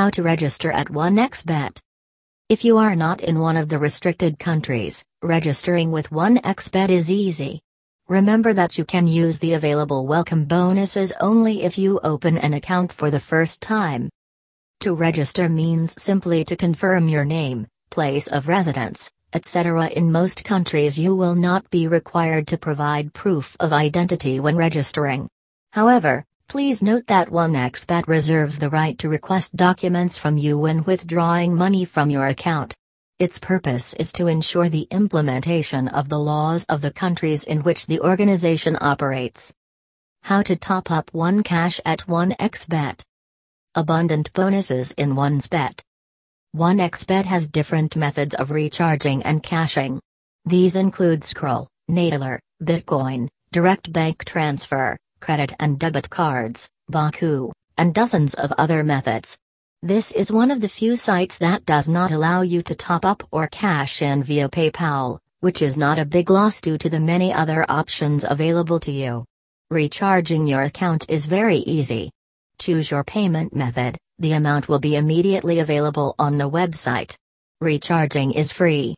How to register at 1xBet. If you are not in one of the restricted countries, registering with 1xBet is easy. Remember that you can use the available welcome bonuses only if you open an account for the first time. To register means simply to confirm your name, place of residence, etc. In most countries, you will not be required to provide proof of identity when registering. However, please note that 1xBet reserves the right to request documents from you when withdrawing money from your account. Its purpose is to ensure the implementation of the laws of the countries in which the organization operates. How to top up 1 cash at 1xBet. Abundant bonuses in 1xBet. 1xBet has different methods of recharging and cashing. These include Skrill, Neteller, Bitcoin, direct bank transfer, credit and debit cards, Baku, and dozens of other methods. This is one of the few sites that does not allow you to top up or cash in via PayPal, which is not a big loss due to the many other options available to you. Recharging your account is very easy. Choose your payment method, the amount will be immediately available on the website. Recharging is free,